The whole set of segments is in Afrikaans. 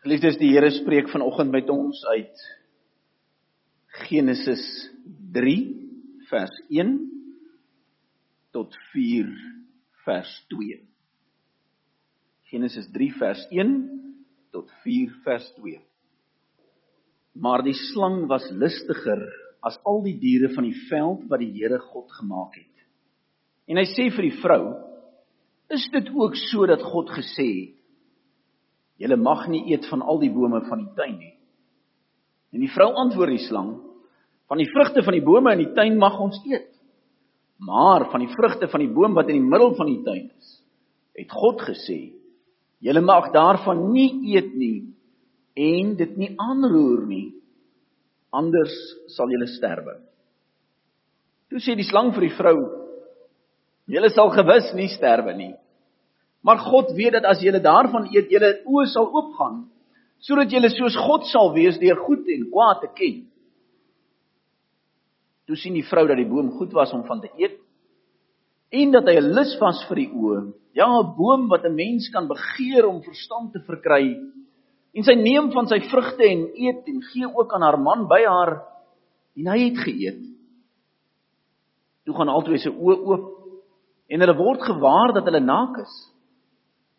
Geliefdes, die Here spreek vanoggend met ons uit Genesis 3 vers 1 tot 4 vers 2. Genesis 3 vers 1 tot 4 vers 2. Maar die slang was listiger as al die diere van die veld wat die Here God gemaak het. En hy sê vir die vrou: "Is dit ook so dat God gesê het: Julle mag nie eet van al die bome van die tuin nie. En die vrou antwoord die slang: Van die vrugte van die bome in die tuin mag ons eet. Maar van die vrugte van die boom wat in die middel van die tuin is, het God gesê: Julle mag daarvan nie eet nie en dit nie aanroer nie, anders sal julle sterwe. Toe sê die slang vir die vrou: Julle sal gewis nie sterwe nie. Maar God weet dat as julle daarvan eet, julle oë sal oopgaan sodat julle soos God sal wees deur goed en kwaad te ken. Toe sien die vrou dat die boom goed was om van te eet en dat hy 'n lus was vir die oë. Ja, 'n boom wat 'n mens kan begeer om verstand te verkry. En sy neem van sy vrugte en eet en gee ook aan haar man by haar en hy het geëet. Toe gaan albei se oë oop en hulle word gewaar dat hulle naak is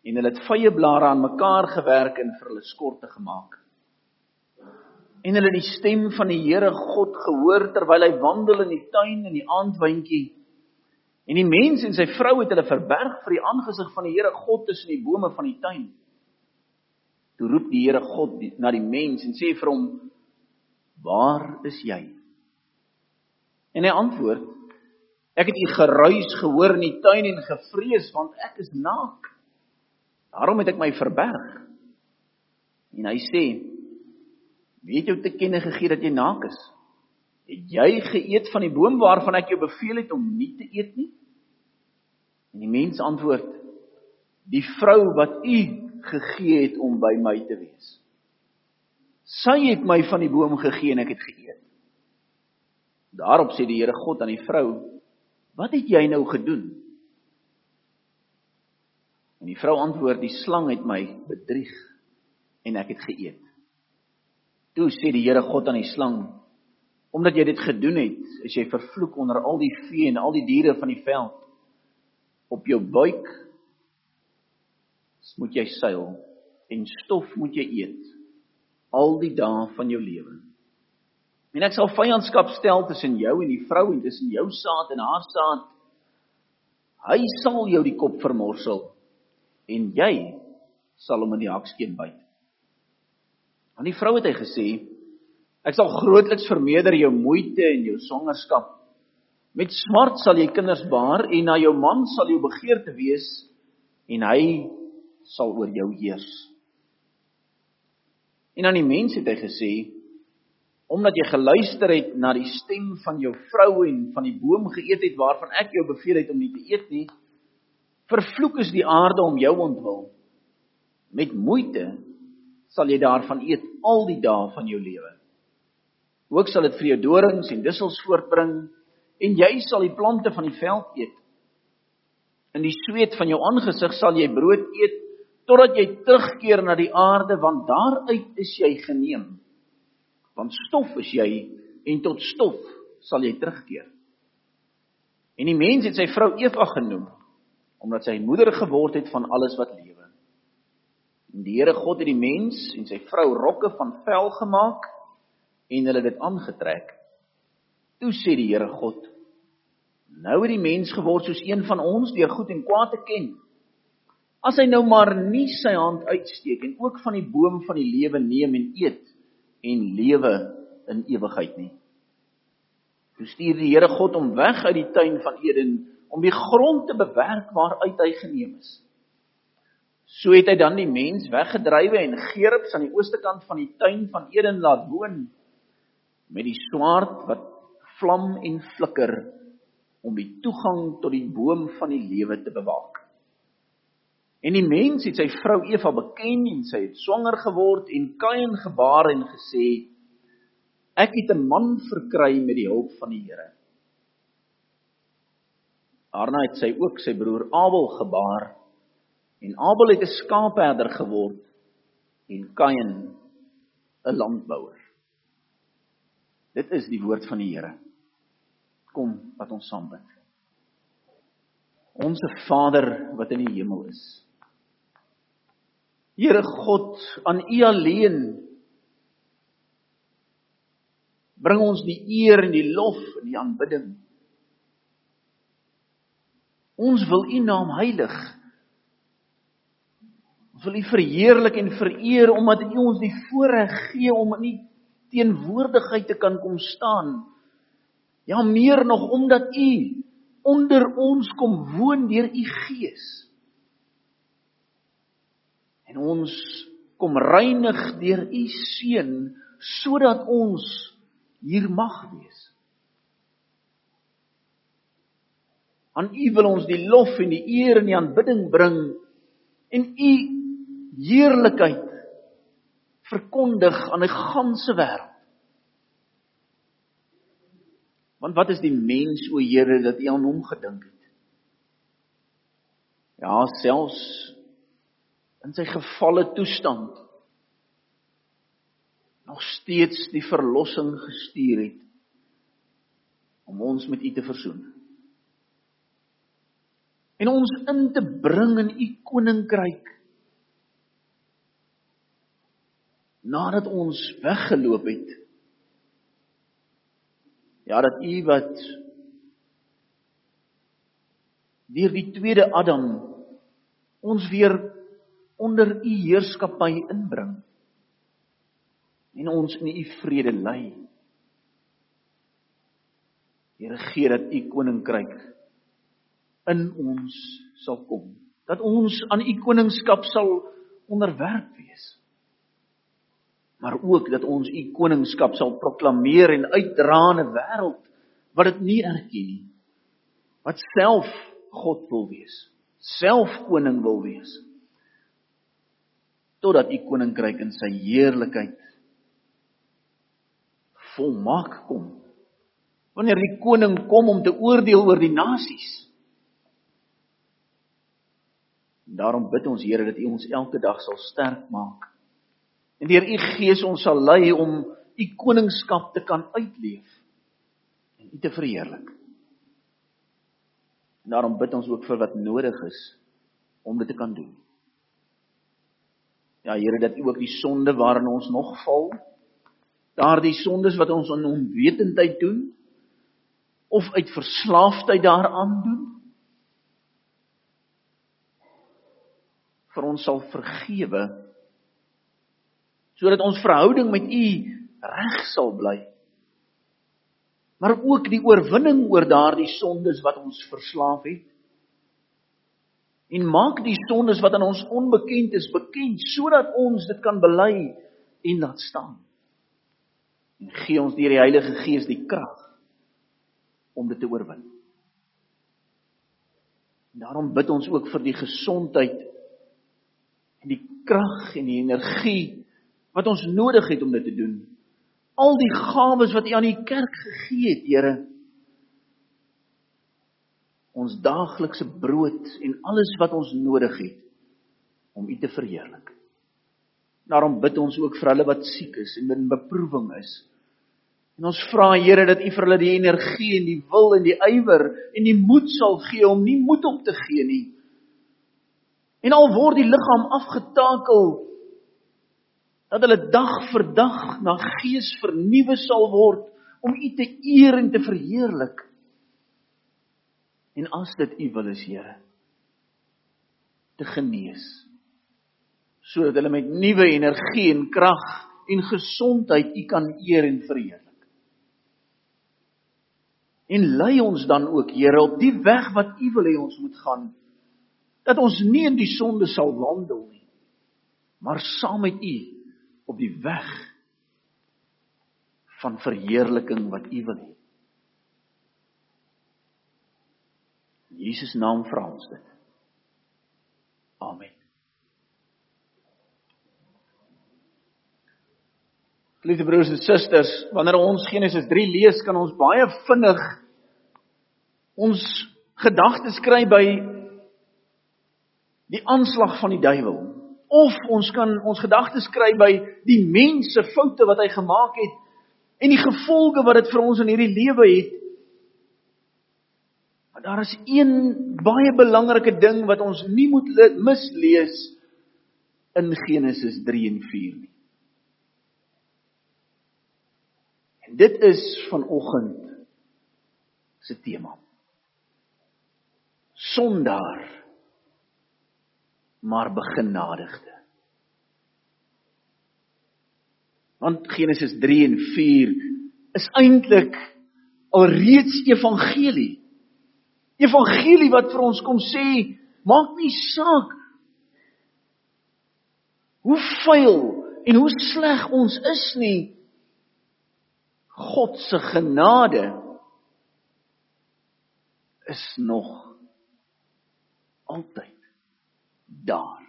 en hulle het vye blare aan mekaar gewerk en vir hulle skorte gemaak. En hulle het die stem van die Here God gehoor terwyl hy wandel in die tuin in die aandwyntjie. En die mens en sy vrou het hulle verberg vir die aangesig van die Here God tussen die bome van die tuin. Toe roep die Here God die, na die mens en sê vir hom: "Waar is jy?" En hy antwoord: "Ek het u geruis gehoor in die tuin en gevrees want ek is naak." Daarom het ek my verberg. En hy sê: "Wie het jou te kenne gegee dat jy naak is? Het jy geëet van die boom waarvan ek jou beveel het om nie te eet nie?" En die mens antwoord: "Die vrou wat u gegee het om by my te wees. Sy het my van die boom gegee en ek het geëet." Daarop sê die Here God aan die vrou: "Wat het jy nou gedoen?" En die vrou antwoord: "Die slang het my bedrieg en ek het geëet." Toe sê die Here God aan die slang: "Omdat jy dit gedoen het, is jy vervloek onder al die vee en al die diere van die veld. Op jou buik moet jy seil en stof moet jy eet al die dae van jou lewe." En ek sal vyandskap stel tussen jou en die vrou en tussen jou saad en haar saad. Hy sal jou die kop vermorsel en jy sal hom in die hakskeen byt. Aan die vrou het hy gesê: Ek sal grootliks vermeerder jou moeite en jou swangerskap. Met smart sal jy kinders baar en na jou man sal jou begeerte wees en hy sal oor jou heers. En aan die mens het hy gesê: Omdat jy geluister het na die stem van jou vrou en van die boom geëet het waarvan ek jou beveel het om nie te eet nie, Vervloek is die aarde om jou ontwil. Met moeite sal jy daarvan eet al die dae van jou lewe. Ook sal dit vir jou dorings en dussels voortbring en jy sal die plante van die veld eet. In die sweet van jou aangesig sal jy brood eet totdat jy terugkeer na die aarde want daaruit is jy geneem. Want stof is jy en tot stof sal jy terugkeer. En die mens het sy vrou Eva genoem omdat sy moeder geword het van alles wat lewe. En die Here God het die mens en sy vrou rokke van vel gemaak en hulle dit aangetrek. Toe sê die Here God: Nou het die mens geword soos een van ons deur goed en kwaad te ken. As hy nou maar nie sy hand uitsteek en ook van die boom van die lewe neem en eet en lewe in ewigheid nie. Toe stuur die Here God hom weg uit die tuin van Eden om die grond te bewerk waaruit hy geneem is. So het hy dan die mens weggedrywe en Gerubs aan die ooste kant van die tuin van Eden laat woon met die swaard wat vlam en flikker om die toegang tot die boom van die lewe te bewaak. En die mens het sy vrou Eva beken en sy het swanger geword en Kain gebaar en gesê ek het 'n man verkry met die hulp van die Here. Daarna het sy ook sy broer Abel gebaar en Abel het 'n skaapherder geword en Kain 'n landbouer. Dit is die woord van die Here. Kom, wat ons saam bid. Onse Vader wat in die hemel is. Here God, aan U alleen bring ons die eer en die lof en die aanbidding. Ons wil U naam heilig. Ons wil U verheerlik en vereer omdat U ons die voorreg gee om in U teenwoordigheid te kan kom staan. Ja, meer nog omdat U onder ons kom woon deur U Gees. En ons kom reinig deur U Seun sodat ons hier mag wees. Aan U wil ons die lof en die eer en die aanbidding bring en U heerlikheid verkondig aan die ganse wêreld. Want wat is die mens o Here dat U aan hom gedink het? Ja, selfs in sy gefalle toestand nog steeds die verlossing gestuur het om ons met U te versoen. En ons in te bring in U koninkryk. Nadat ons weggeloop het. Ja, dat U wat deur die tweede Adam ons weer onder U heerskappy inbring en ons in u vrede lei. Here gee dat u koninkryk in ons sal kom. Dat ons aan u koningskap sal onderwerp wees. Maar ook dat ons u koningskap sal proklameer en uitdra in 'n wêreld wat dit nie erken nie. Wat self God wil wees, self koning wil wees. Totdat u koninkryk in sy heerlikheid volmaak kom. Wanneer die koning kom om te oordeel oor die nasies. Daarom bid ons Here dat U ons elke dag sal sterk maak. En deur U Gees ons sal lei om U koningskap te kan uitleef en U te verheerlik. Daarom bid ons ook vir wat nodig is om dit te kan doen. Ja Here dat U ook die sonde waarin ons nog val daardie sondes wat ons in onwetendheid doen of uit verslaafdheid daaraan doen vir ons sal vergewe sodat ons verhouding met U reg sal bly. Maar ook die oorwinning oor daardie sondes wat ons verslaaf het. En maak die sondes wat aan ons onbekend is bekend sodat ons dit kan bely en laat staan. En gee ons deur die Heilige Gees die krag om dit te oorwin. Daarom bid ons ook vir die gesondheid die krag en die energie wat ons nodig het om dit te doen. Al die gawes wat U aan die kerk gegee het, Here. Ons daaglikse brood en alles wat ons nodig het om U te verheerlik. Daarom bid ons ook vir hulle wat siek is en in beproewing is. En ons vra Here dat U vir hulle die energie en die wil en die ywer en die moed sal gee om nie moed op te gee nie. En al word die liggaam afgetakel dat hulle dag vir dag na gees vernuwe sal word om U te eer en te verheerlik. En as dit U wil is, Here, te genees sodat hulle met nuwe energie en krag en gesondheid U kan eer en verheerlik. En lei ons dan ook, Here, op die weg wat U wil hê ons moet gaan. Dat ons nie in die sonde sal wandel nie, maar saam met U op die weg van verheerliking wat U wil hê. In Jesus naam vra ons dit. Amen. Liewe broers en susters, wanneer ons Genesis 3 lees, kan ons baie vinnig ons gedagtes kry by die aanslag van die duiwel of ons kan ons gedagtes kry by die mense foute wat hy gemaak het en die gevolge wat dit vir ons in hierdie lewe het. Maar daar is een baie belangrike ding wat ons nie moet mislees in Genesis 3 en 4 nie. En dit is vanoggend se tema. Sondaar maar begenadigde. Want Genesis 3 en 4 is eintlik alreeds evangelie. Evangelie wat vir ons kom sê, maak nie saak hoe vuil en hoe sleg ons is nie. God se genade is nog altyd daar.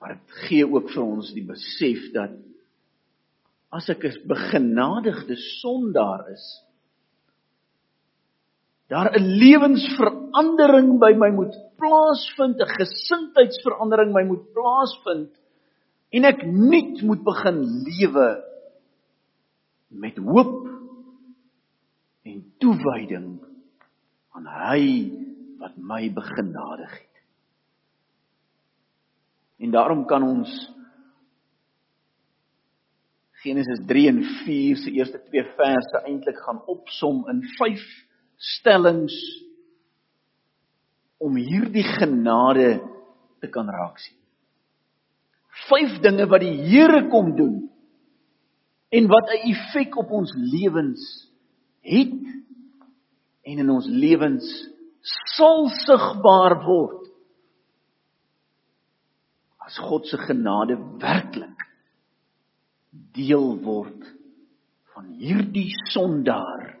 Maar dit gee ook vir ons die besef dat as ek 'n begenadigde sondaar is, daar 'n lewensverandering by my moet plaasvind, 'n gesindheidsverandering my moet plaasvind en ek nuut moet begin lewe met hoop en toewyding aan hy wat my begenadig het. En daarom kan ons Genesis 3 en 4 se eerste twee verse eintlik gaan opsom in vyf stellings om hierdie genade te kan raak sien. Vyf dinge wat die Here kom doen en wat 'n effek op ons lewens het en in ons lewens sal sigbaar word as God se genade werklik deel word van hierdie sondaar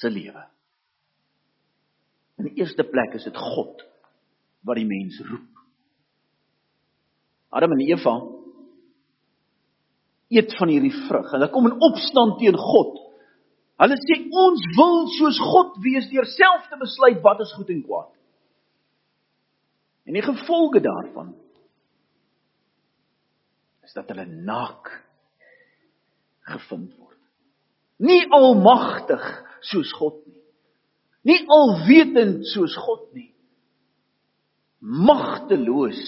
se lewe. In die eerste plek is dit God wat die mens roep. Adam en Eva eet van hierdie vrug en hulle kom in opstand teen God Hulle sê ons wil soos God wees deur self te besluit wat is goed en kwaad. En die gevolge daarvan is dat hulle naak gevind word. Nie almagtig soos God nie. Nie alwetend soos God nie. Magteloos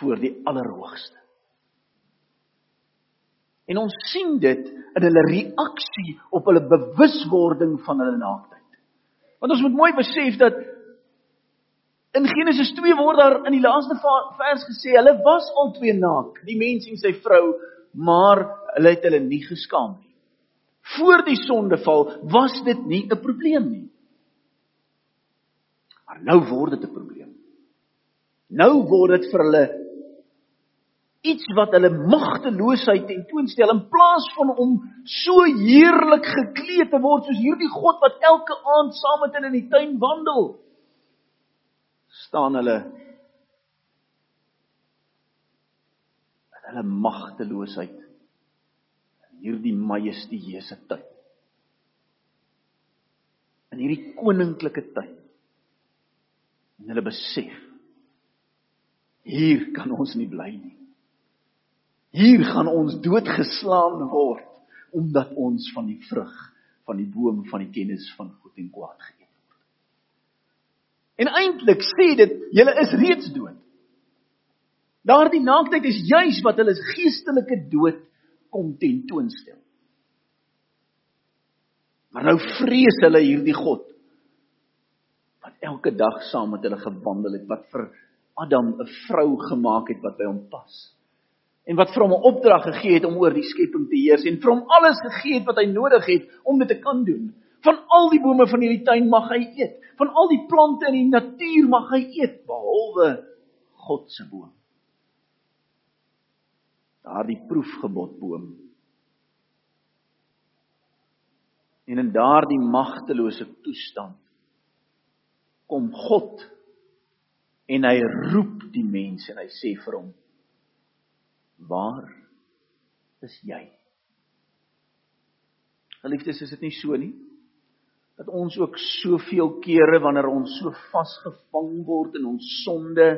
voor die Allerhoogste. En ons sien dit in hulle reaksie op hulle bewuswording van hulle naaktheid. Want ons moet mooi besef dat in Genesis 2 word daar in die laaste vers gesê hulle was al twee naak, die mens en sy vrou, maar hulle het hulle nie geskaam nie. Voor die sondeval was dit nie 'n probleem nie. Maar nou word dit 'n probleem. Nou word dit vir hulle iets wat hulle magteloosheid tentoonstel in plaas van om so heerlik gekleed te word soos hierdie God wat elke aand saam met hulle in die tuin wandel staan hulle in hulle magteloosheid in hierdie majestueuse tuin in hierdie koninklike tuin en hulle besef hier kan ons nie bly nie Hier gaan ons doodgeslaan word omdat ons van die vrug van die boom van die kennis van goed en kwaad geëet het. En eintlik sê dit, julle is reeds dood. Daardie naaktheid is juis wat hulle geestelike dood kom tentoonstel. Maar nou vrees hulle hierdie God wat elke dag saam met hulle gewandel het, wat vir Adam 'n vrou gemaak het wat by hom pas en wat vir hom 'n opdrag gegee het om oor die skepping te heers en vir hom alles gegee het wat hy nodig het om dit te kan doen. Van al die bome van hierdie tuin mag hy eet. Van al die plante in die natuur mag hy eet behalwe God se boom. Daardie proefgebodboom. En in daardie magtelose toestand kom God en hy roep die mense en hy sê vir hom Waar is jy? Geliefdes, is dit nie so nie? dat ons ook soveel kere wanneer ons so vasgevang word in ons sonde,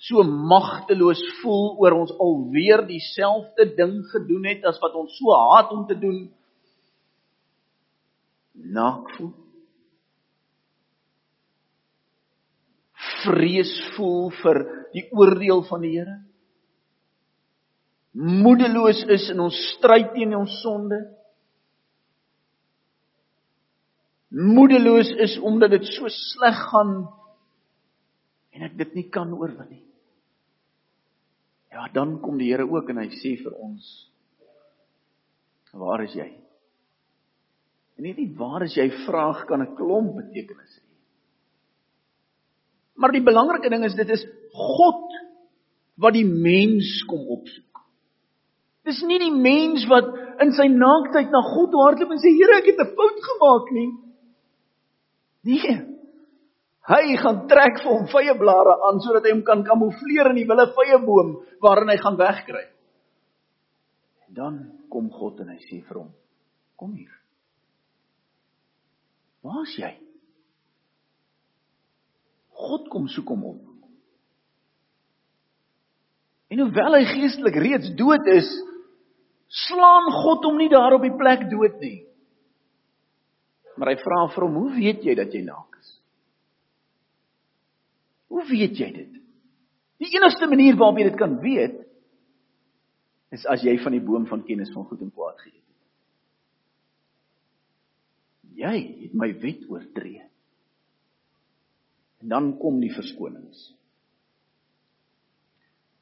so magteloos voel oor ons alweer dieselfde ding gedoen het as wat ons so haat om te doen, naak voel. Vrees voel vir die oordeel van die Here. Moedeloos is in ons stryd teen ons sonde. Moedeloos is omdat dit so sleg gaan en ek dit nie kan oorwin nie. Ja, dan kom die Here ook en hy sê vir ons: Waar is jy? En net die waar is jy vraag kan 'n klomp betekenis hê. Maar die belangrike ding is dit is God wat die mens kom opsoek. Dis nie die mens wat in sy naaktheid na God hardloop en sê Here, ek het 'n fout gemaak nie. Nee. Hy gaan trek vir hom vye blare aan sodat hy hom kan kamoufleer in die wille vye boom waarin hy gaan wegkry. En dan kom God en hy sê vir hom: "Kom hier. Waar is jy?" God kom soek hom op. En hoewel hy geestelik reeds dood is, slaan God hom nie daar op die plek dood nie. Maar hy vra vir hom: "Hoe weet jy dat jy naak is?" Hoe weet jy dit? Die enigste manier waarop jy dit kan weet is as jy van die boom van kennis van goed en kwaad geëet het. Jy het my wet oortree. En dan kom die verskonings.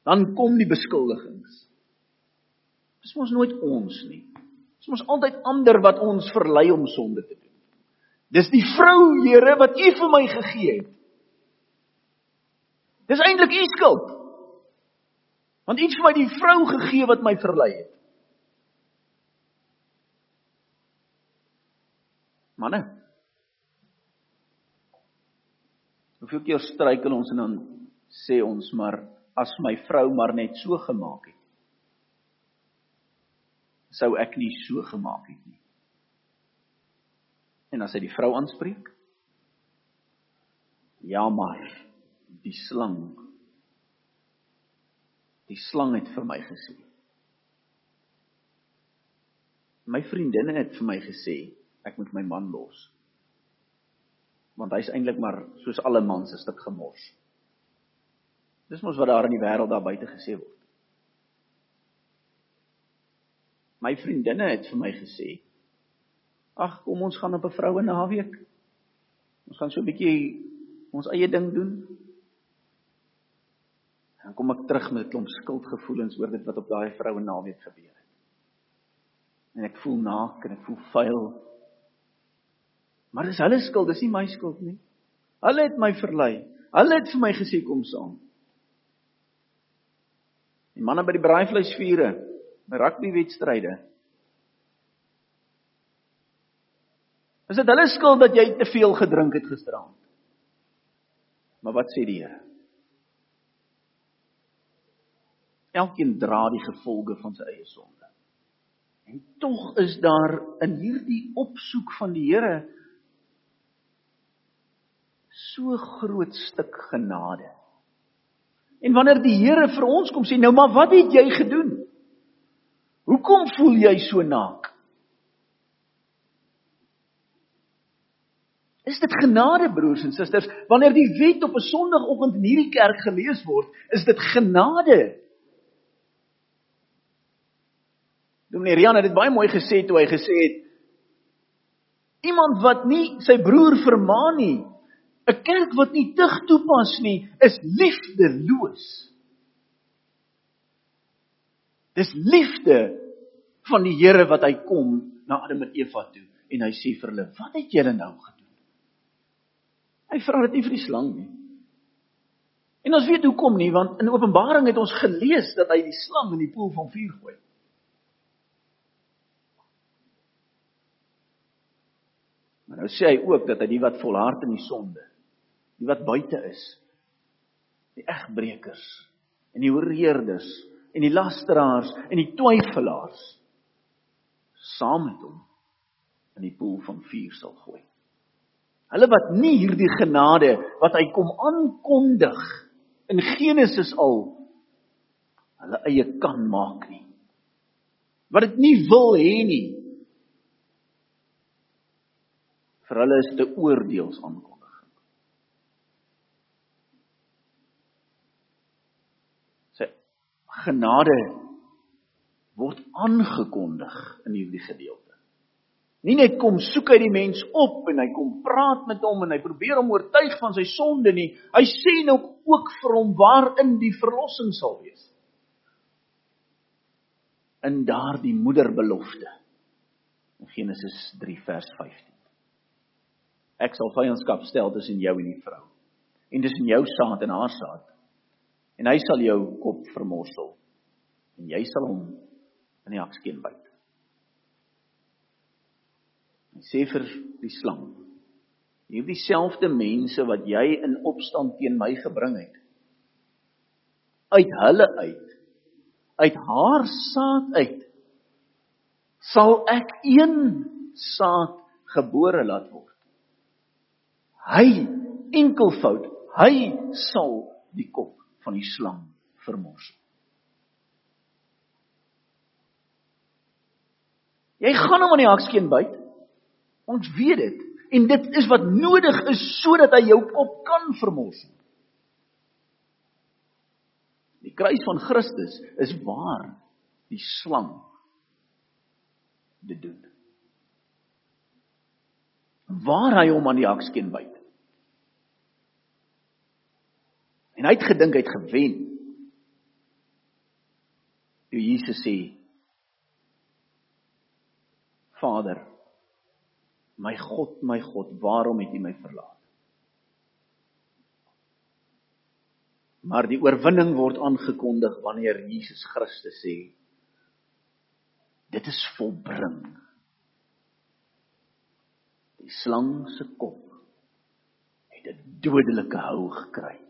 Dan kom die beskuldigings. Dis mos nooit ons nie. Dis mos altyd ander wat ons verlei om sonde te doen. Dis die vrou, Here, wat U vir my gegee het. Dis eintlik U skuld. Want U het vir my die vrou gegee wat my verlei het. Manne. Hoeveel keer struikel ons en dan sê ons maar as my vrou maar net so gemaak het. Sou ek nie so gemaak het nie. En as hy die vrou aanspreek? Ja maar die slang die slang het vir my gesê. My vriendinne het vir my gesê ek moet my man los. Want hy's eintlik maar soos alle mans 'n stuk gemors. Dis mos wat daar in die wêreld daar buite gesê word. My vriendinne het vir my gesê Ag, kom ons gaan op 'n vroue naweek. Ons gaan so 'n bietjie ons eie ding doen. Dan kom ek terug met 'n klomp skuldgevoelens oor dit wat op daai vroue naweek gebeur het. En ek voel naak en ek voel vuil. Maar dis hulle skuld, dis nie my skuld nie. Hulle het my verlei. Hulle het vir my gesê kom saam. Die manne by die braaivleisvure, by rugbywedstryde, Is dit hulle skuld dat jy te veel gedrink het gisteraand? Maar wat sê die Here? Elkeen dra die gevolge van sy eie sonde. En tog is daar in hierdie opsoek van die Here so groot stuk genade. En wanneer die Here vir ons kom sê, "Nou maar wat het jy gedoen? Hoekom voel jy so naak?" Is dit genade broers en susters? Wanneer die wet op 'n Sondagoggend in hierdie kerk gelees word, is dit genade. Dominee Rian het dit baie mooi gesê toe hy gesê het iemand wat nie sy broer vermaan nie, 'n kerk wat nie tug toepas nie, is liefdeloos. Dis liefde van die Here wat hy kom na Adam en Eva toe en hy sê vir hulle, "Wat het julle nou gedoen?" Hy vra dit nie vir die slang nie. En ons weet hoekom nie, want in Openbaring het ons gelees dat hy die slang in die poel van vuur gooi. Maar nou sê hy ook dat hy die wat volhard in die sonde, die wat buite is, die egbreekers en die horeerders en die lasteraars en die twyfelaars saam met hom in die poel van vuur sal gooi. Hulle wat nie hierdie genade wat hy kom aankondig in Genesis al hulle eie kan maak nie. Wat dit nie wil hê nie. Vir hulle is dit 'n oordeelsaankondiging. Sê genade word aangekondig in hierdie gedeelte. Nie net kom soek hy die mens op en hy kom praat met hom en hy probeer hom oortuig van sy sonde nie. Hy sê nou ook vir hom waarin die verlossing sal wees. In daardie moederbelofte. In Genesis 3 vers 15. Ek sal vyandskap stel tussen jou en die vrou. En tussen jou saad en haar saad. En hy sal jou kop vermorsel. En jy sal hom in die hakskeen byt. Hy sê vir die slang: "Hierdie selfde mense wat jy in opstand teen my gebring het, uit hulle uit, uit haar saad uit, sal ek een saad gebore laat word. Hy enkelvoud, hy sal die kop van die slang vermors." Jy gaan hom aan die hakskeen byt. Ons weet dit en dit is wat nodig is sodat hy jou kop kan vermors. Die kruis van Christus is waar die slang dit doen. Waar hy hom aan die hakskeen byt. En hy het gedink hy het gewen. Toe Jesus sê Vader My God, my God, waarom het U my verlaat? Maar die oorwinning word aangekondig wanneer Jesus Christus sê dit is volbring. Die slang se kop het 'n dodelike hou gekry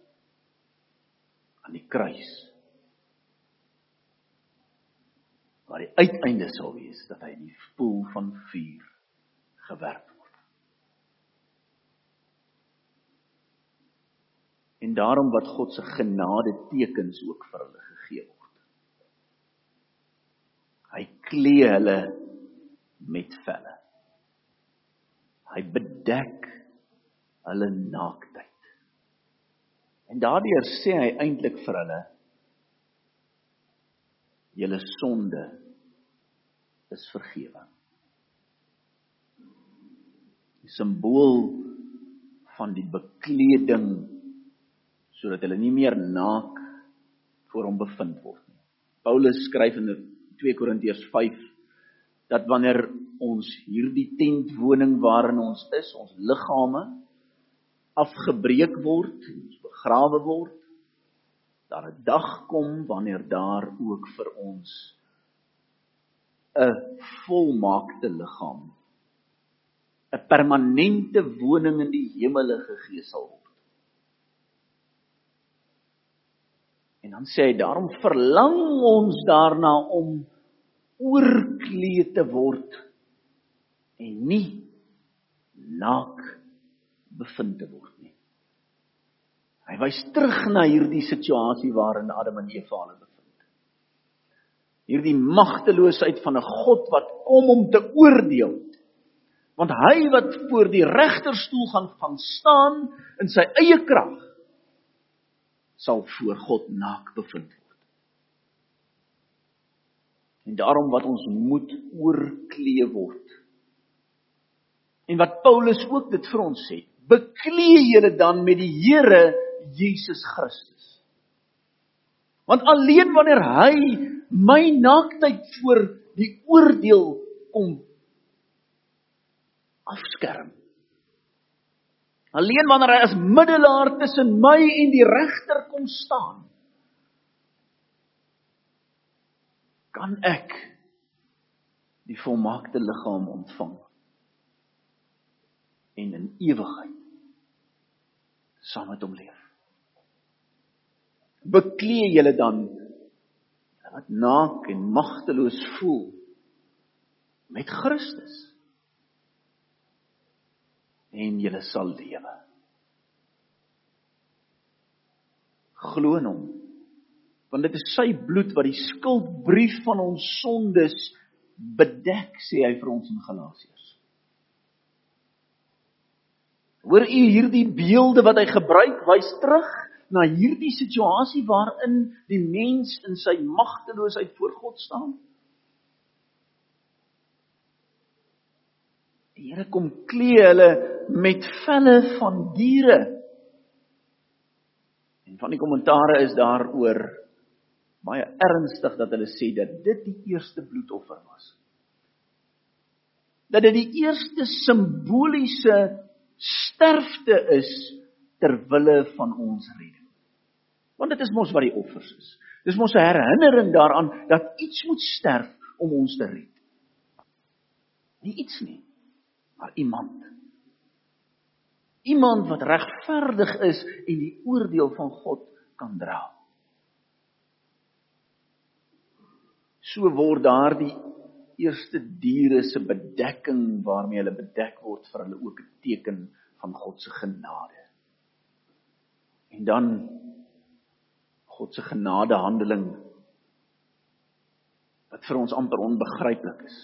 aan die kruis. Maar die uiteinde sal wees dat hy in die poel van vuur gewerp word. En daarom wat God se genade tekens ook vir hulle gegee word. Hy klee hulle met velle. Hy bedek hulle naaktheid. En daardeur sê hy eintlik vir hulle julle sonde is vergewe simbool van die bekleding sodat hulle nie meer naak voor hom bevind word nie. Paulus skryf in 2 Korintiërs 5 dat wanneer ons hierdie tentwoning waarin ons is, ons liggame afgebreek word, begrawe word, daar 'n dag kom wanneer daar ook vir ons 'n volmaakte liggaam 'n permanente woning in die hemele gegee sal word. En dan sê hy daarom verlang ons daarna om oorkleed te word en nie naak bevind te word. Hy wys terug na hierdie situasie waarin Adam en Eva hulle bevind. Hierdie magteloosheid van 'n God wat kom om te oordeel Want hy wat voor die regterstoel gaan van staan in sy eie krag sal voor God naak bevind word. En daarom wat ons moet oorklee word. En wat Paulus ook dit vir ons sê, beklee julle dan met die Here Jesus Christus. Want alleen wanneer hy my naaktheid voor die oordeel kom afskerm. Alleen wanneer hy as middelaar tussen my en die regter kom staan, kan ek die volmaakte liggaam ontvang en in ewigheid saam met hom leef. Beklee julle dan wat naak en magteloos voel met Christus en julle sal lewe. Glo in hom. Want dit is sy bloed wat die skuldbrief van ons sondes bedek, sê hy vir ons in Galasiërs. Hoor u hierdie beelde wat hy gebruik, wys terug na hierdie situasie waarin die mens in sy magteloosheid voor God staan? Die Here kom klee hulle met velle van diere. En van die kommentare is daaroor baie ernstig dat hulle sê dat dit die eerste bloedoffer was. Dat dit die eerste simboliese sterfte is ter wille van ons redding. Want dit is mos wat die offers is. Dis mos 'n herinnering daaraan dat iets moet sterf om ons te red. Nie iets nie, maar iemand. Iemand wat regverdig is en die oordeel van God kan dra. So word daardie eerste diere se bedekking waarmee hulle bedek word vir hulle ook 'n teken van God se genade. En dan God se genadehandeling wat vir ons amper onbegryplik is.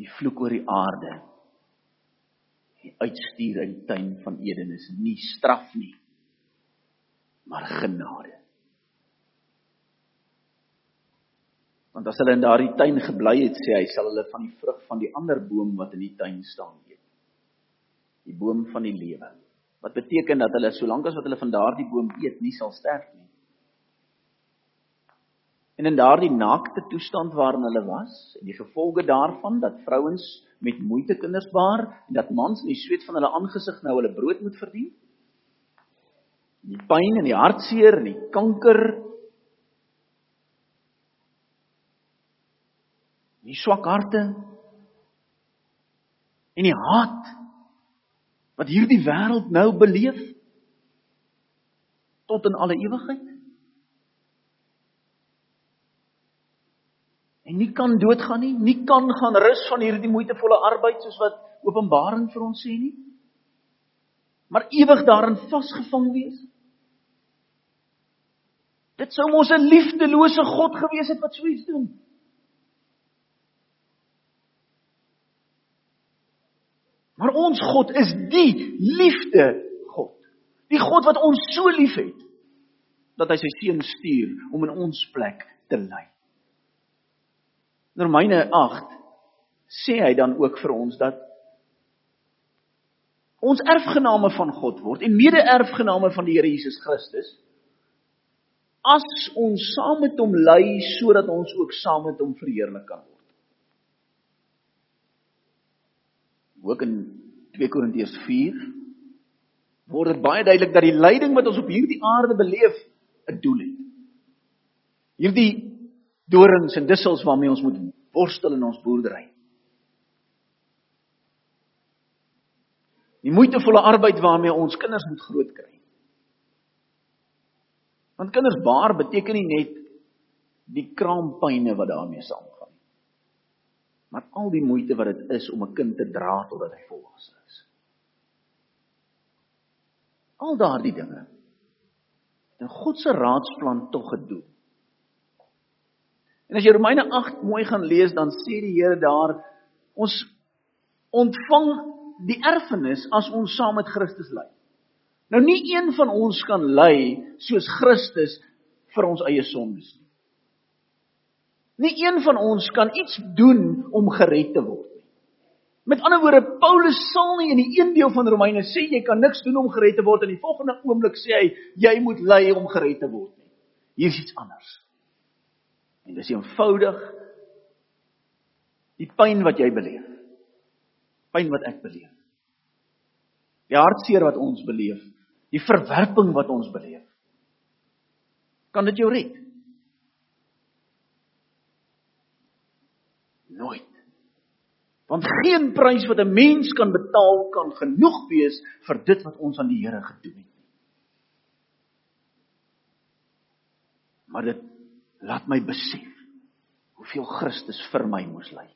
Die vloek oor die aarde. Die uitstuur uit die tuin van Eden is nie straf nie, maar genade. Want as hulle in daardie tuin gebly het, sê hy, sal hulle van die vrug van die ander boom wat in die tuin staan eet. Die boom van die lewe. Wat beteken dat hulle solank as wat hulle van daardie boom eet, nie sal sterf nie. En in daardie naakte toestand waarin hulle was, en die gevolge daarvan dat vrouens met moeite kinders baar en dat mans in die sweet van hulle aangesig nou hulle brood moet verdien. Die pyn en die hartseer en die kanker die swak harte en die haat wat hierdie wêreld nou beleef tot in alle ewigheid. En nie kan doodgaan nie, nie kan gaan rus van hierdie moeitevolle arbeid soos wat Openbaring vir ons sê nie. Maar ewig daarin vasgevang wees. Dit sou mos 'n liefdelose God gewees het wat so iets doen. Maar ons God is die liefde God. Die God wat ons so liefhet dat hy sy seun stuur om in ons plek te ly. In Romeine 8 sê hy dan ook vir ons dat ons erfgename van God word en mede-erfgename van die Here Jesus Christus as ons saam met hom ly sodat ons ook saam met hom verheerlik kan word. Ook in 2 Korintiërs 4 word dit baie duidelik dat die lyding wat ons op hierdie aarde beleef 'n doel het. Hierdie dorings en dussels waarmee ons moet worstel in ons boerdery. Die moeitevolle arbeid waarmee ons kinders moet grootkry. Want kinders baar beteken nie net die kraampyne wat daarmee saamgaan maar al die moeite wat dit is om 'n kind te dra totdat hy volwasse is. Al daardie dinge. En God se raadsplan tog gedoen. En as jy Romeine 8 mooi gaan lees, dan sê die Here daar ons ontvang die erfenis as ons saam met Christus ly. Nou nie een van ons kan ly soos Christus vir ons eie sondes nie. Nie een van ons kan iets doen om gered te word. Met ander woorde, Paulus sal nie in die een deel van Romeine sê jy kan niks doen om gered te word en die volgende oomblik sê hy jy moet ly om gered te word nie. Hier's iets anders. En dis eenvoudig die pyn wat jy beleef. Pyn wat ek beleef. Die hartseer wat ons beleef, die verwerping wat ons beleef. Kan dit jou red? Nooit. Want geen prys wat 'n mens kan betaal kan genoeg wees vir dit wat ons aan die Here gedoen het. Maar dit laat my besef hoeveel Christus vir my moes ly.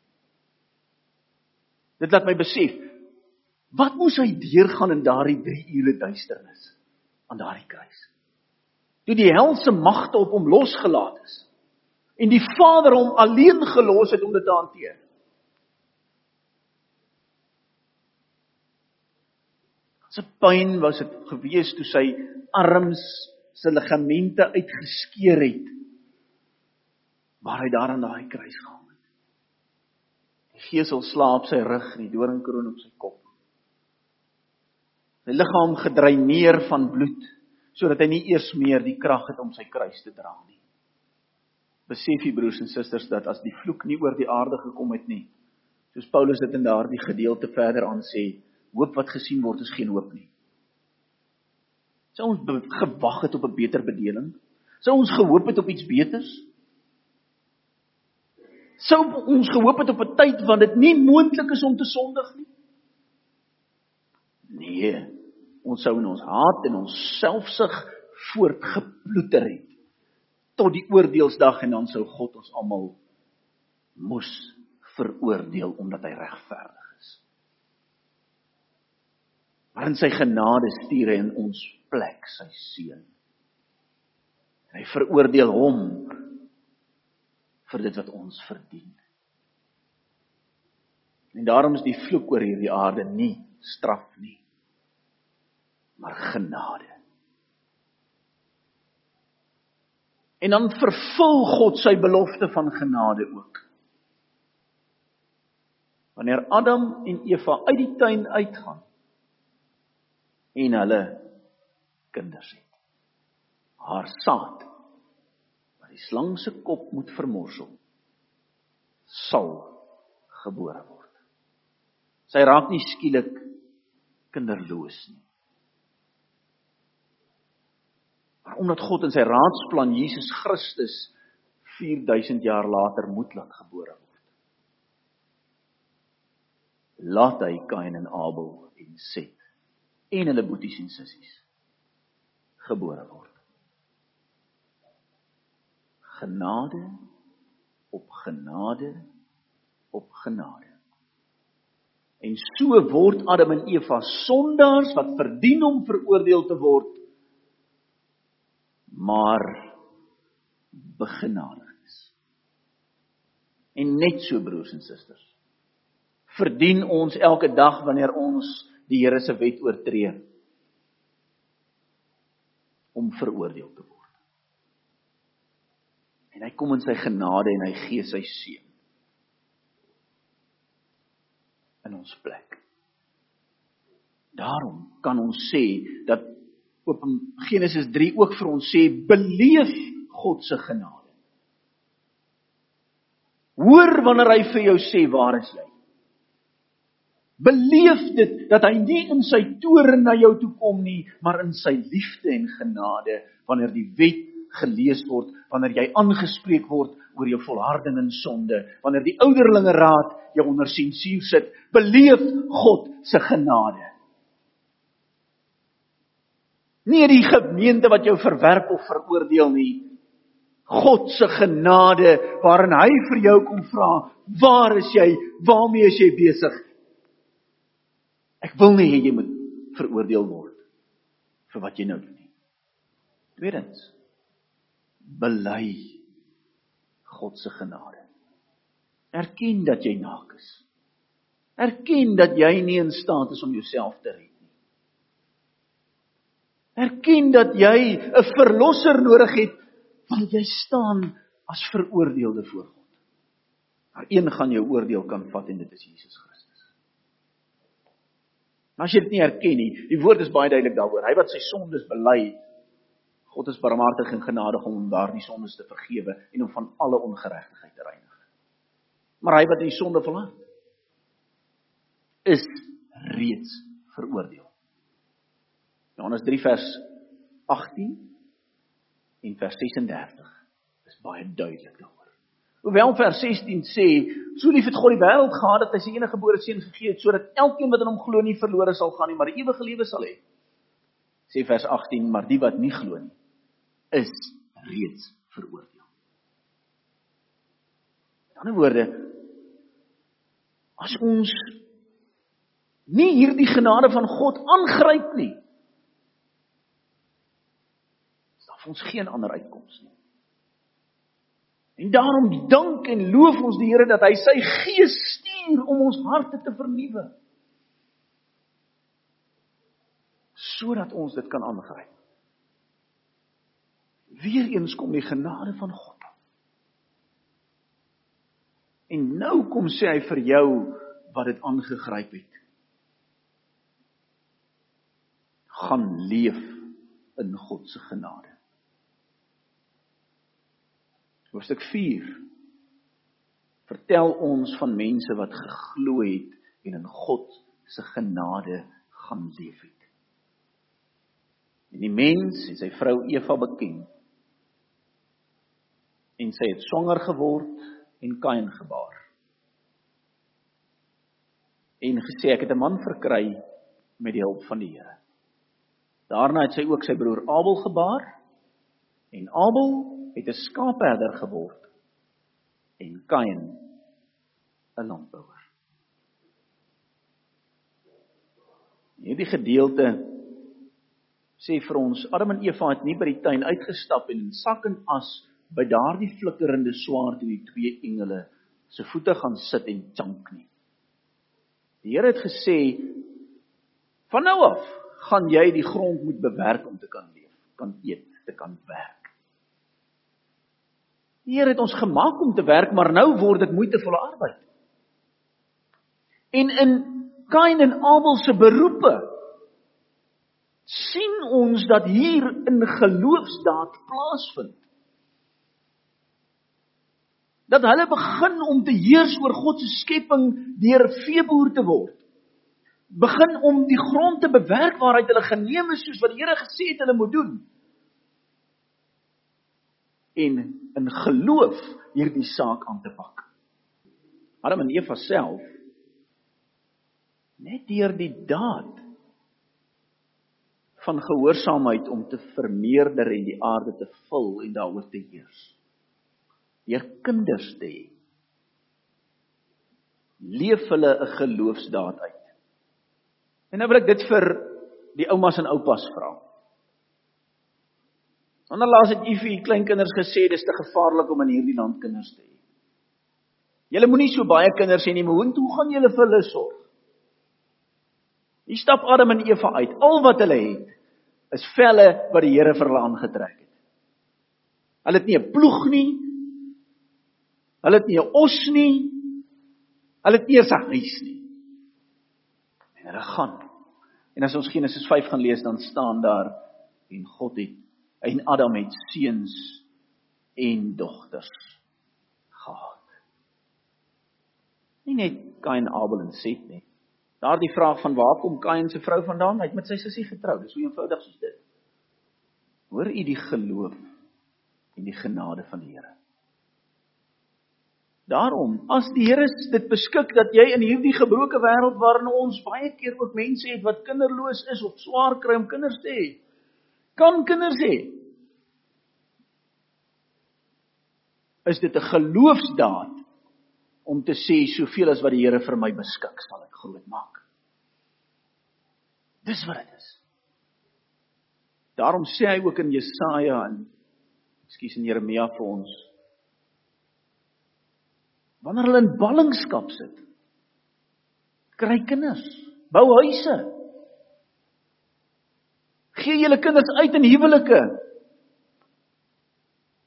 Dit laat my besef wat moes hy deurgaan in daardie 3 ure duisternis aan daardie kruis. Toe die helse magte op hom losgelaat is en die Vader hom alleen gelos het om dit te hanteer. Sy pyn was dit gewees toe sy arms se ligamente uitgeskeur het waar hy daar aan daai kruis gehang het. Die gesel slaap sy rug en die doringkroon op sy kop. Sy liggaam gedreineer van bloed sodat hy nie eers meer die krag het om sy kruis te dra nie. Besef jy broers en susters dat as die vloek nie oor die aarde gekom het nie, soos Paulus dit in daardie gedeelte verder aan sê, hoop wat gesien word is geen hoop nie. Sou ons gewag het op 'n beter bedeling? Sou ons gehoop het op iets beters? Sou ons gehoop het op 'n tyd wanneer dit nie moontlik is om te sondig nie? Nee, ons sou in ons haat en ons selfsug voortgeploeter het tot die oordeelsdag en dan sou God ons almal moes veroordeel omdat hy regverdig Maar in sy genade stuur hy in ons plek sy seun. Hy veroordeel hom vir dit wat ons verdien. En daarom is die vloek oor hierdie aarde nie straf nie, maar genade. En dan vervul God sy belofte van genade ook. Wanneer Adam en Eva uit die tuin uitgaan, en hulle kinders het. Haar saad wat die slang se kop moet vermorsel sal gebore word. Sy raak nie skielik kinderloos nie. Maar omdat God in sy raadsplan Jesus Christus 4000 jaar later moet laat gebore word. Laat hy Kain en Abel en Set en hulle boeties en sissies gebore word. Genade op genade op genade. En so word Adam en Eva sondaars wat verdien om veroordeel te word, maar begenadig is. En net so broers en susters, verdien ons elke dag wanneer ons die Here se wet oortree om veroordeel te word. En hy kom in sy genade en hy gee sy seun in ons plek. Daarom kan ons sê dat op Genesis 3 ook vir ons sê beleef God se genade. Hoor wanneer hy vir jou sê waar is jy? Beleef dit dat hy nie in sy toorn na jou toe kom nie, maar in sy liefde en genade wanneer die wet gelees word, wanneer jy aangespreek word oor jou volharding in sonde, wanneer die ouderlinge raad jou onder sensuur sit, beleef God se genade. Nie die gemeente wat jou verwerp of veroordeel nie. God se genade waarin hy vir jou kom vra, waar is jy? Waarmee is jy besig? Ek wil nie hê jy moet veroordeel word vir wat jy nou doen nie. Tweedens bely God se genade. Erken dat jy naak is. Erken dat jy nie in staat is om jouself te red. Erken dat jy 'n verlosser nodig het want jy staan as veroordeelde voor God. Maar een gaan jou oordeel kan vat en dit is Jesus Christus. Maar as jy dit nie erken nie, die woord is baie duidelik daaroor. Hy wat sy sondes bely, God is barmhartig en genadig om hom daardie sondes te vergewe en om van alle ongeregtigheid te reinig. Maar hy wat die sonde verlaat, is reeds veroordeel. Johannes 3 vers 18 en vers 36 is baie duidelik daaroor. Hoewel vers 16 sê, so lief het God die wêreld gehad dat hy sy enige gebore seun gegee het sodat elkeen wat in hom glo nie verlore sal gaan nie, maar ewige lewe sal hê. Sê vers 18, maar die wat nie glo nie, is reeds veroordeel. In ander woorde, as ons nie hierdie genade van God aangryp nie, is daar vir ons geen ander uitkoms nie. En daarom dank en loof ons die Here dat hy sy gees stuur om ons harte te vernuwe. sodat ons dit kan aangryp. Weereens kom die genade van God. En nou kom sê hy vir jou wat dit aangegryp het. Gaan leef in God se genade. Hoofstuk 4 vertel ons van mense wat geglo het en in God se genade gaan leef het. En die mens en sy vrou Eva beken. En sy het swanger geword en Kain gebaar. En gesê ek het 'n man verkry met die hulp van die Here. Daarna het sy ook sy broer Abel gebaar en Abel het 'n skaapherder geword en Kain 'n landbouer. Hierdie gedeelte sê vir ons Adam en Eva het nie by die tuin uitgestap en in sak en as by daardie flikkerende swaard en die twee engele se voete gaan sit en chunk nie. Die Here het gesê van nou af gaan jy die grond moet bewerk om te kan leef, kan eet, te kan werk. Here het ons gemaak om te werk, maar nou word dit moeitevolle arbeid. En in Kain en Abel se beroepe sien ons dat hier 'n geloofsdaad plaasvind. Dat hulle begin om te heers oor God se skepping deur veeboer te word. Begin om die grond te bewerk waaruit hulle geneem is soos wat die Here gesê het hulle moet doen. En in geloof hierdie saak aan te pak. Adam en Eva self net deur die daad van gehoorsaamheid om te vermeerder en die aarde te vul en daaroor te heers. Deur kinders te hê. Leef hulle 'n geloofsdaad uit. En nou wil ek dit vir die oumas en oupas vra. Onderlaas het u vir u kleinkinders gesê dis te gevaarlik om in hierdie land kinders te hê. Julle moenie so baie kinders hê nie, maar hoe gaan julle vir hulle sorg? Hier stap Adam en Eva uit. Al wat hulle het is velle wat die Here vir hulle aangetrek het. Hulle het nie 'n ploeg nie. Hulle het nie 'n os nie. Hulle het nie 'n huis nie. En hulle gaan. En as ons Genesis 5 gaan lees, dan staan daar en God het en Adam het seuns en dogters gehad. Nie net Kain, Abel en Set nie. Daardie vraag van waar kom Kain se vrou vandaan? Hy het met sy sussie getrou. Dis so eenvoudig soos dit. Hoor u die geloof en die genade van die Here. Daarom, as die Here dit beskik dat jy in hierdie gebroke wêreld waarin ons baie keer ook mense het wat kinderloos is of swaar kry om kinders te hê, kan kinders hê. Is dit 'n geloofsdaad om te sê soveel as wat die Here vir my beskik, sal ek groot maak. Dis wat dit is. Daarom sê hy ook in Jesaja en ekskuus in Jeremia vir ons wanneer hulle in ballingskap sit kry kinders, bou huise. Gee julle kinders uit in huwelike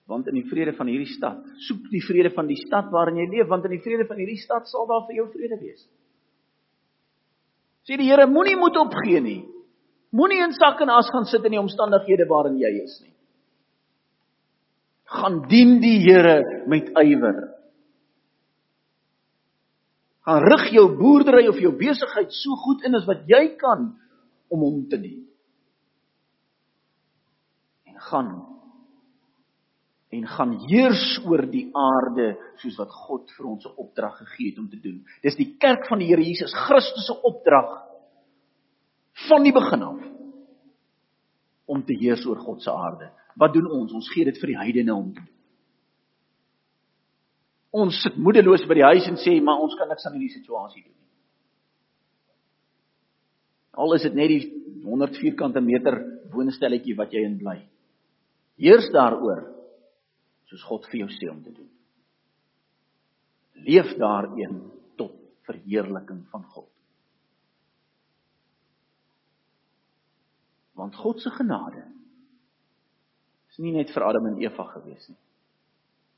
want in die vrede van hierdie stad, soek die vrede van die stad waarin jy leef, want in die vrede van hierdie stad sal daar vir jou vrede wees. Sê die Here, moenie moed opgee nie. Moenie in sak en as gaan sit in die omstandighede waarin jy is nie. Gaan dien die Here met ywer. Gaan rig jou boerdery of jou besigheid so goed in as wat jy kan om hom te dien. Gaan en gaan heers oor die aarde soos wat God vir ons 'n opdrag gegee het om te doen. Dis die kerk van die Here Jesus Christus se opdrag van die begin af om te heers oor God se aarde. Wat doen ons? Ons gee dit vir die heidene om te doen. Ons sit moedeloos by die huis en sê maar ons kan niks aan hierdie situasie doen nie. Al is dit net die 100 vierkante meter woonstelletjie wat jy in bly. Heers daaroor soos God vir jou sê om te doen. Leef daarin tot verheerliking van God. Want God se genade is nie net vir Adam en Eva gewees nie.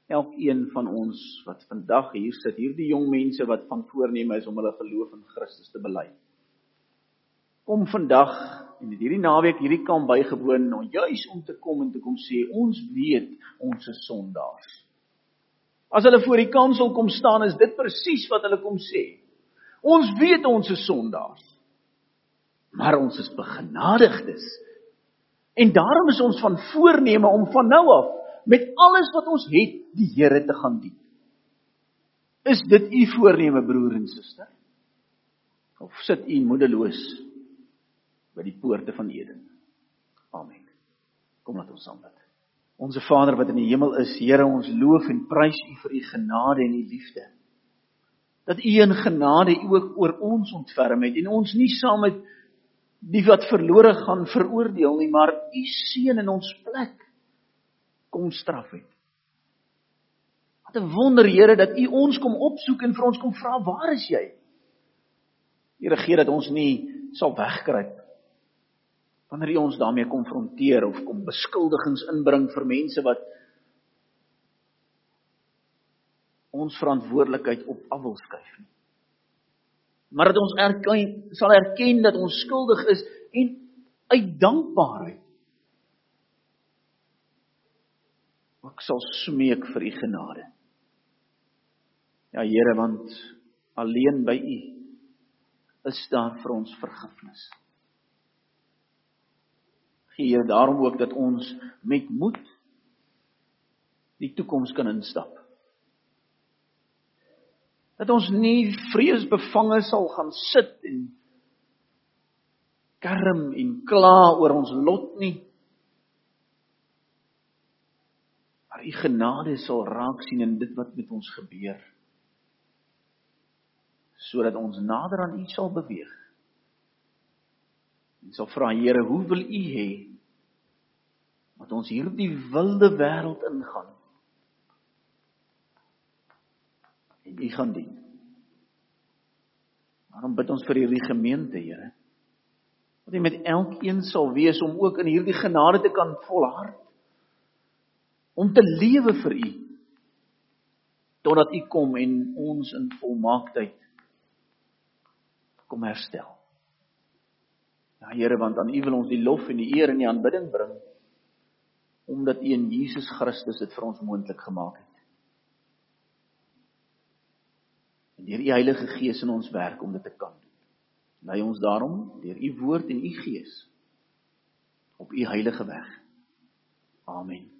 Elkeen van ons wat vandag hier sit, hierdie jong mense wat van voorneme is om hulle geloof in Christus te bely. Kom vandag en hierdie naweek hierdie kamp bygewoon om juis om te kom en te kom sê ons weet ons is sondaars. As hulle voor die kansel kom staan is dit presies wat hulle kom sê. Ons weet ons is sondaars. Maar ons is begenadigdes. En daarom is ons van voorneme om van nou af met alles wat ons het die Here te gaan dien. Is dit u voorneme broer en suster? Of sit u moedeloos by die poorte van Eden? Amen. Kom laat ons saam bid. Onse Vader wat in die hemel is, Here, ons loof en prys U vir U genade en U liefde. Dat U in genade ook oor ons ontferm het en ons nie saam met die wat verlore gaan veroordeel nie, maar u seun in ons plek kom straf het. Wat 'n wonder Here dat u ons kom opsoek en vir ons kom vra, "Waar is jy?" Here gee dat ons nie sal wegkruip wanneer u ons daarmee konfronteer of kom beskuldigings inbring vir mense wat ons verantwoordelikheid op af wil skuif nie maar dat ons erken sal erken dat ons skuldig is en uit dankbaarheid ek sal smeek vir u genade. Ja Here, want alleen by u is daar vir ons vergifnis. Gee Here daarom ook dat ons met moed die toekoms kan instap dat ons nie vreesbevange sal gaan sit en kerm en kla oor ons lot nie. Maar u genade sal raak sien in dit wat met ons gebeur. Sodat ons nader aan u sal beweeg. En sal vra Here, hoe wil u hê dat ons hierdie wilde wêreld ingaan? en U gaan dien. Daarom bid ons vir hierdie gemeente, Here. Dat U met elkeen sal wees om ook in hierdie genade te kan volhard. Om te lewe vir U totdat U kom en ons in volmaaktheid kom herstel. Ja Here, want aan U wil ons die lof en die eer en die aanbidding bring omdat U in Jesus Christus dit vir ons moontlik gemaak het. en deur u Heilige Gees in ons werk om dit te kan doen. Lei ons daarom deur u woord en u gees op u heilige weg. Amen.